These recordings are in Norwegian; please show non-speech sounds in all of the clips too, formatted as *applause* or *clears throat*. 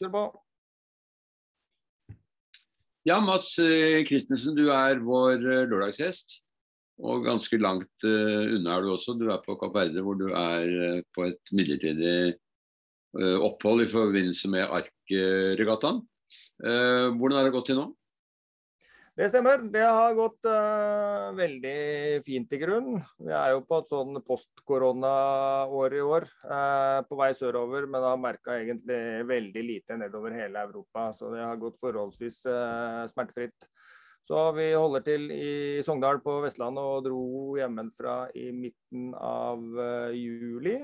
kjør på. Ja, Mats Christensen, du er vår lørdagsgjest. Og ganske langt unna er du også. Du er på Kapp Verde, hvor du er på et midlertidig opphold i forbindelse med Ark-regattaen. Hvordan har det gått til nå? Det stemmer. Det har gått uh, veldig fint i grunn. Vi er jo på et sånn post-korona-år i år. Uh, på vei sørover, men har merka egentlig veldig lite nedover hele Europa. Så det har gått forholdsvis uh, smertefritt. Så vi holder til i Sogndal på Vestlandet og dro hjemmefra i midten av juli.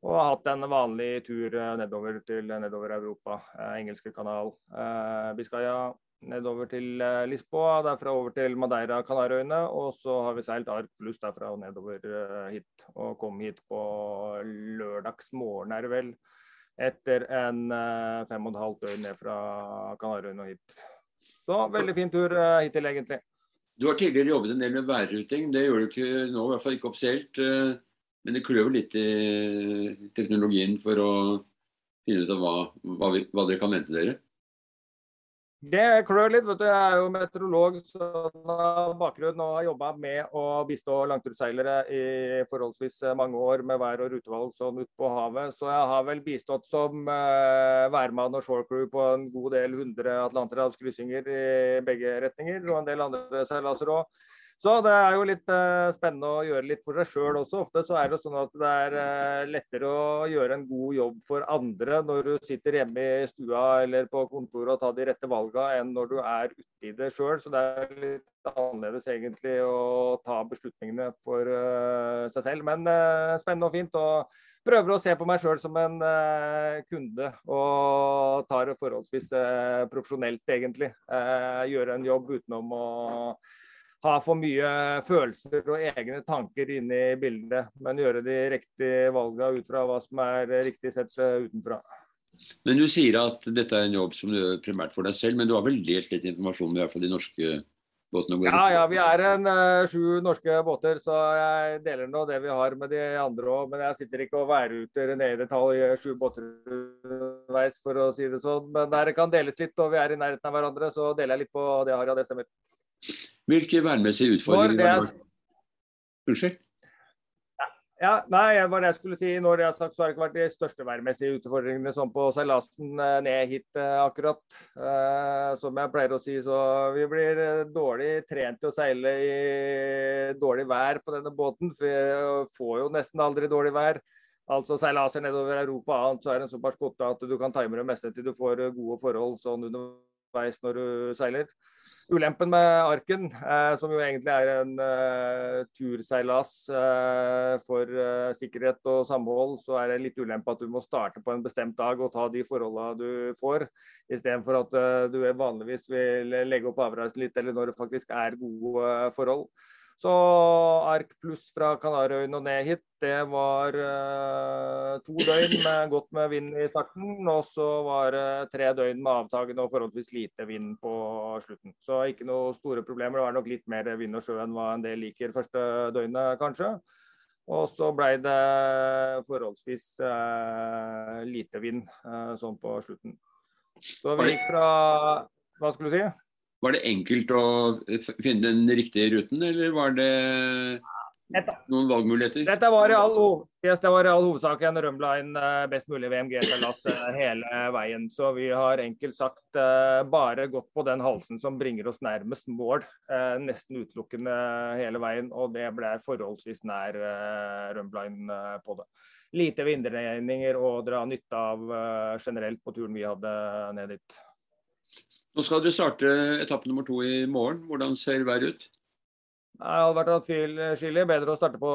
Og har hatt en vanlig tur nedover til nedover Europa. engelske kanal. Biscaya nedover til eh, Lisboa, derfra over til Madeira, Kanarøyene. Og så har vi seilt Ark pluss derfra og nedover eh, hit. Og kom hit på lørdagsmorgen, er det vel. Etter en eh, fem og et halvt døgn ned fra Kanarøyene og hit. Så veldig fin tur hittil, egentlig. Du har tidligere jobbet en del med værruting. Det gjør du ikke nå, i hvert fall ikke offisielt. Men det klør litt i teknologien for å finne ut av hva, hva, vi, hva dere kan vente dere? Det klør litt. vet du. Jeg er jo meteorolog så har bakgrunn og har jobba med å bistå langturseilere i forholdsvis mange år med vær- og rutevalg sånn ute på havet. Så jeg har vel bistått som eh, værmann og shorecrew på en god del hundre atlanterhavskryssinger i begge retninger, og en del andre seilaser òg. Så det er jo litt uh, spennende å gjøre litt for seg sjøl også. Ofte så er det sånn at det er uh, lettere å gjøre en god jobb for andre når du sitter hjemme i stua eller på kontoret og tar de rette valga, enn når du er ute i det sjøl. Så det er litt annerledes egentlig å ta beslutningene for uh, seg selv. Men spennende og fint. og prøver å se på meg sjøl som en kunde og tar det forholdsvis profesjonelt, egentlig. Gjøre en jobb utenom å ha for mye følelser og egne tanker inne i bildet, men gjøre de riktige valgene ut fra hva som er riktig sett eh, utenfra. Men Du sier at dette er en jobb som du gjør primært for deg selv, men du har vel delt litt informasjon med de norske båtene? Ja, ja, vi er en uh, sju norske båter, så jeg deler nå det vi har med de andre òg. Men jeg sitter ikke og værruter ned i detalj sju båter underveis, for å si det sånn. Men der det kan deles litt og vi er i nærheten av hverandre, så deler jeg litt på det jeg har, ja det stemmer. Hvilke værmessige utfordringer var det? Unnskyld? Ja, nei, det var det jeg skulle si. Når det er sagt, så har det ikke vært de største værmessige utfordringene sånn på seilasen eh, ned hit eh, akkurat. Eh, som jeg pleier å si, så vi blir eh, dårlig trent til å seile i dårlig vær på denne båten. For vi får jo nesten aldri dårlig vær. Altså seilaser nedover Europa annet, så er den såpass godt at du kan time det meste til du får gode forhold sånn underveis når du seiler. Ulempen med Arken, eh, som jo egentlig er en eh, turseilas eh, for eh, sikkerhet og samhold, så er det litt ulempe at du må starte på en bestemt dag og ta de forholdene du får, istedenfor at eh, du vanligvis vil legge opp avreisen litt, eller når det faktisk er gode eh, forhold. Så ark pluss fra Kanarøyene og ned hit, det var eh, to døgn med godt med vind i starten. Og så var det eh, tre døgn med avtagende og forholdsvis lite vind på slutten. Så ikke noe store problemer. Det var nok litt mer vind og sjø enn hva en del liker første døgnet, kanskje. Og så ble det forholdsvis eh, lite vind sånn på slutten. Så vi gikk fra Hva skulle du si? Var det enkelt å finne den riktige ruten, eller var det noen valgmuligheter? Dette var i all, yes, det var i all hovedsak en Rømline eh, best mulig VMG-lass eh, hele veien. Så vi har enkelt sagt eh, bare gått på den halsen som bringer oss nærmest mål. Nesten utelukkende hele veien, og det ble forholdsvis nær Rømline på det. Lite vindregninger å dra nytte av generelt på turen vi hadde ned dit. Nå skal dere starte etappe nummer to i morgen. Hvordan ser været ut? Det hadde vært atskillig bedre å starte på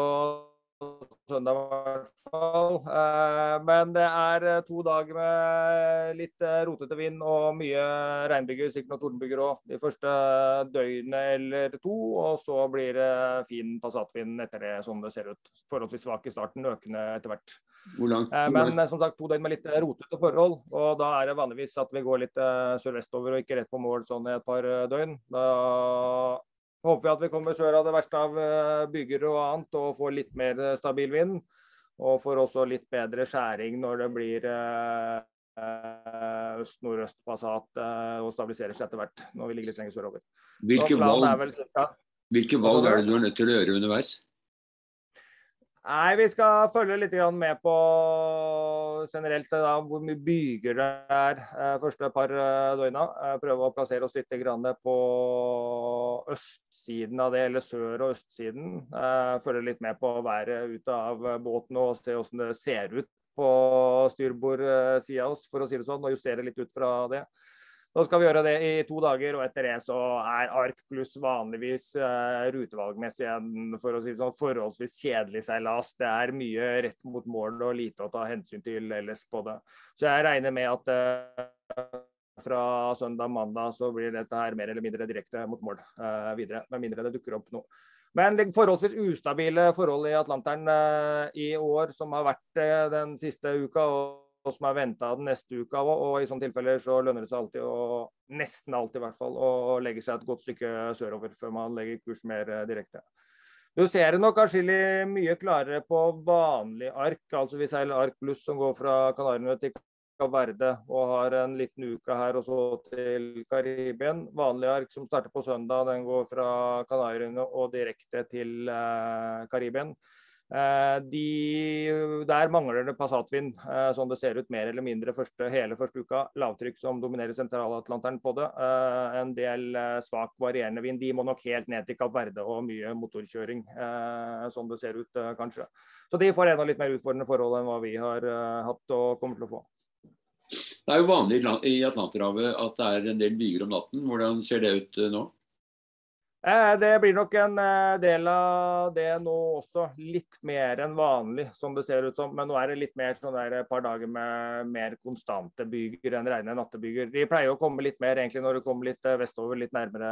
søndag i hvert fall. Eh, men det er eh, to dager med litt eh, rotete vind og mye regnbyger, sikkert noen tordenbyger òg. De første døgnet eller to. Og så blir det fin passatvind etter det, som det ser ut. Forholdsvis svak i starten, økende etter hvert. Hvor langt? Men som sagt, to døgn med litt rotete forhold. Og da er det vanligvis at vi går litt sørvestover og ikke rett på mål sånn i et par døgn. Da håper vi at vi kommer sør av det verste av eh, bygger og annet og får litt mer eh, stabil vind. Og får også litt bedre skjæring når det blir eh, øst-nordøst Passat og stabiliserer seg etter hvert når vi ligger litt lenger sørover. Hvilke valg, er vel, ja. hvilke valg er det du er nødt til å gjøre underveis? Nei, vi skal følge litt med på generelt da, hvor mye byger det er eh, første par eh, døgna. Eh, prøve å plassere oss litt på østsiden av det, eller sør- og østsiden. Følge litt med på været ute av båten og se hvordan det ser ut på styrbord sida av oss, for å si det sånn, og justere litt ut fra det. Nå skal vi gjøre det i to dager, og etter det så er Ark pluss vanligvis uh, rutevalgmessig en for å si sånn, forholdsvis kjedelig seilas. Det er mye rett mot mål og lite å ta hensyn til ellers på det. Så jeg regner med at uh, fra søndag-mandag så blir dette her mer eller mindre direkte mot mål uh, videre. Med mindre det dukker opp noe. Men det forholdsvis ustabile forhold i Atlanteren i år, som har vært den siste uka. og som er venta den neste uka òg. Og i sånne tilfeller så lønner det seg alltid, og nesten alltid i hvert fall, å legge seg et godt stykke sørover før man legger kurs mer eh, direkte. Du ser det nok atskillig mye klarere på vanlig ark, altså vi seiler ark pluss som går fra Kanariøyene til Kaverde Verde og har en liten uke her og så til Karibien. Vanlig ark som starter på søndag, den går fra Kanariøyene og direkte til eh, Karibien. Eh, de, der mangler det passatvind, sånn det ser ut mer eller mindre første, hele første uka. Lavtrykk som dominerer sentralatlanteren på det. Eh, en del svak varierende vind. De må nok helt ned til Kapp Verde og mye motorkjøring, som det ser ut kanskje. Så de får enda litt mer utfordrende forhold enn hva vi har hatt og kommer til å få. Det er jo vanlig i Atlanterhavet at det er en del byger om natten. Hvordan ser det ut nå? Eh, det blir nok en eh, del av det nå også. Litt mer enn vanlig, som det ser ut som. Men nå er det litt mer sånn der et par dager med mer konstante byger enn rene nattebyger. De pleier å komme litt mer egentlig når det kommer litt eh, vestover, litt nærmere,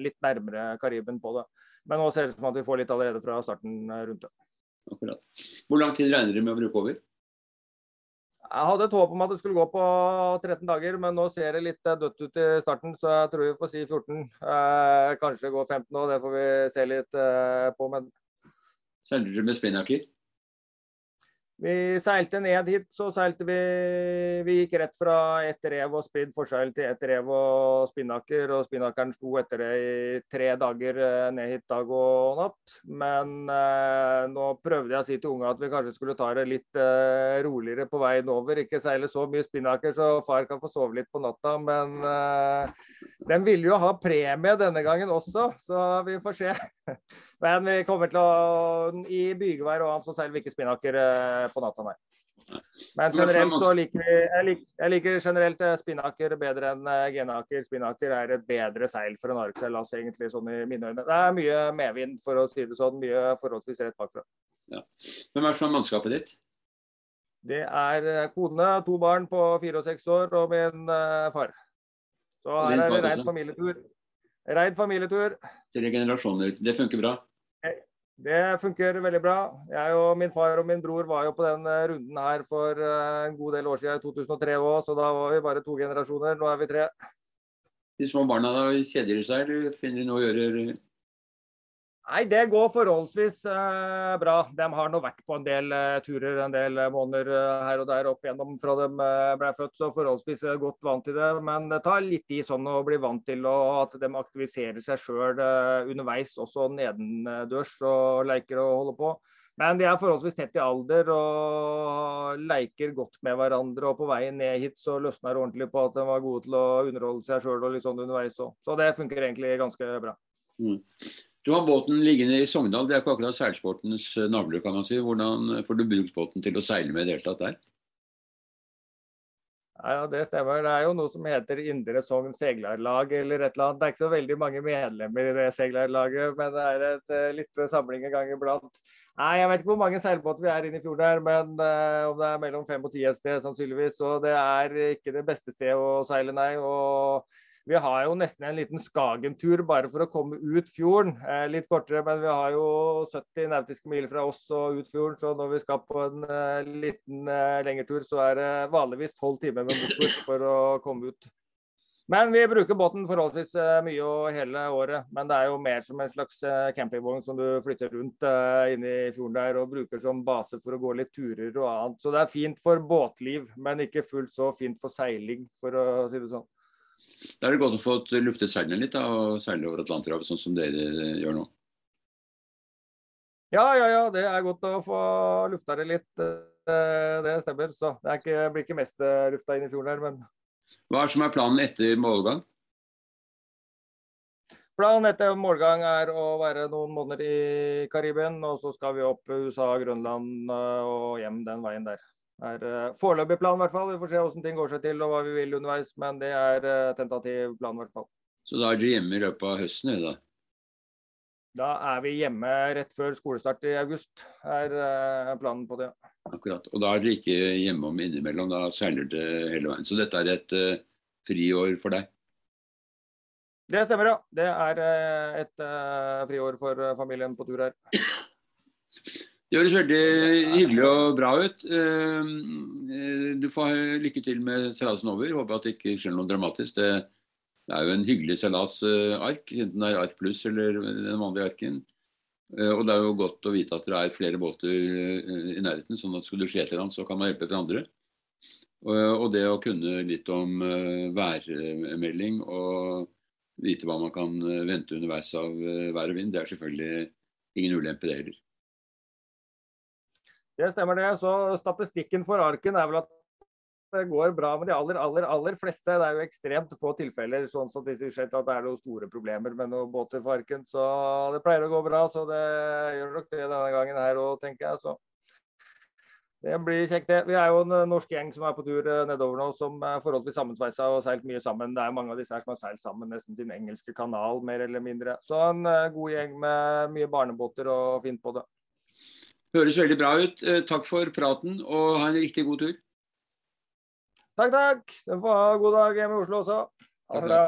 litt nærmere Kariben på det. Men nå ser det ut som at vi får litt allerede fra starten rundt det. Akkurat. Hvor lang tid regner dere med å bruke over? Jeg hadde et håp om at det skulle gå på 13 dager, men nå ser det litt eh, dødt ut i starten, så jeg tror vi får si 14. Eh, kanskje det går 15 nå, det får vi se litt eh, på. Men Seiler du med spinnaker? Vi seilte ned hit, så seilte vi Vi gikk rett fra ett rev og spridd forseil til ett rev og spinnaker. Og spinnakeren sto etter det i tre dager eh, ned hit dag og natt. Men eh, nå prøvde jeg å si til unga at vi kanskje skulle ta det litt eh, roligere på veien over. Ikke seile så mye spinnaker så far kan få sove litt på natta. Men eh, den ville jo ha premie denne gangen også, så vi får se. *laughs* Men vi kommer til å I bygevær og annet så seiler vi ikke spinnaker eh, på natta, nei. Men generelt så liker vi jeg liker, jeg liker generelt eh, spinnaker bedre enn eh, genaker. Spinnaker er et bedre seil for en arkseilas, egentlig, sånn i mine øyne. Det er mye medvind, for å si det sånn. Mye forholdsvis rett bakfra. Ja. Hvem er det som er mannskapet ditt? Det er kone, to barn på fire og seks år og min uh, far. Så her er det rein familietur. Reid familietur. Tre generasjoner. Det funker bra? Det funker veldig bra. Jeg og min far og min bror var jo på den eh, runden her for eh, en god del år siden, i 2003 òg, så da var vi bare to generasjoner. Nå er vi tre. De små barna da kjeder seg, eller finner de noe å gjøre Nei, det går forholdsvis eh, bra. De har nå vært på en del eh, turer en del eh, måneder eh, her og der opp igjennom fra de eh, ble født, så forholdsvis eh, godt vant til det. Men det tar litt tid sånn å bli vant til og at de aktiviserer seg sjøl underveis, også nedendørs og leker og holder på. Men de er forholdsvis tett i alder og leker godt med hverandre. Og på veien ned hit så løsna det ordentlig på at de var gode til å underholde seg sjøl og litt sånn underveis òg. Så det funker egentlig ganske bra. Mm. Du har båten liggende i Sogndal, det er ikke akkurat seilsportens eh, navle, kan man si. Hvordan eh, får du brukt båten til å seile med i det hele tatt der? Ja, Det stemmer. Det er jo noe som heter Indre Sogn seglerlag eller et eller annet. Det er ikke så veldig mange medlemmer i det seglerlaget, men det er et uh, lite samling en gang iblant. Nei, Jeg vet ikke hvor mange seilbåter vi er inne i fjorden her, men uh, om det er mellom fem og ti et sted sannsynligvis. Så det er ikke det beste stedet å seile, nei. og vi har jo nesten en liten Skagen-tur bare for å komme ut fjorden. Eh, litt kortere, men vi har jo 70 nautiske mil fra oss og ut fjorden. Så når vi skal på en eh, liten eh, lengre tur, så er det vanligvis 12 timer med motor for å komme ut. Men vi bruker båten forholdsvis eh, mye og hele året. Men det er jo mer som en slags eh, campingvogn som du flytter rundt uh, inne i fjorden der og bruker som base for å gå litt turer og annet. Så det er fint for båtliv, men ikke fullt så fint for seiling, for å si det sånn. Da er det godt å få luftet seilene litt da, og seile over Atlanterhavet, sånn som dere gjør nå. Ja, ja, ja. Det er godt å få lufta det litt. Det stemmer. Så det ikke, blir ikke mest lufta inn i fjorden her, men hva er som er planen etter målgang? Planen etter målgang er å være noen måneder i Karibien, og så skal vi opp USA, Grønland eh, og hjem den veien der. Det er uh, foreløpig plan, i hvert fall. Vi får se hvordan ting går seg til og hva vi vil underveis, men det er uh, tentativ plan, i hvert fall. Så da er dere hjemme i løpet av høsten, da? Da er vi hjemme rett før skolestart i august, er uh, planen på det. Akkurat. Og da er dere ikke hjemom innimellom, da seiler dere hele veien. Så dette er et uh, friår for deg? Det stemmer, ja. Det er et uh, friår for familien på tur her. *clears throat* Det høres veldig hyggelig og bra ut. Du får lykke til med seilasen over. Håper at det ikke skjer noe dramatisk. Det, er jo en hyggelig seilasark, enten det er Ark pluss eller den vanlige arken. Eh, og det er jo godt å vite at det er flere båter eh, i nærheten, sånn at skulle det skje et eller annet, så kan man hjelpe hverandre. Og det å kunne litt om eh, værmelding og vite hva man kan vente underveis av vær og vind, det er selvfølgelig ingen ulempe, det heller. Det stemmer det. Så statistikken for arken er vel at det går bra med de aller, aller, aller fleste. Det er jo ekstremt få tilfeller sånn som disse skjedd, at det er noen store problemer med noen båter for arken. Så det pleier å gå bra. Så det gjør nok det denne gangen her òg, tenker jeg. Så det blir kjekt, det. Vi er jo en norsk gjeng som er på tur eh, nedover nå, som er forholdsvis sammensveisa og seilt mye sammen. Det er mange av disse her som har seilt sammen nesten sin engelske kanal, mer eller mindre. Så en eh, god gjeng med mye barnebåter og fint på det. Høres veldig bra ut. Eh, takk for praten, og ha en riktig god tur. Takk, takk. Den får ha god dag hjemme i Oslo også. Ha det bra.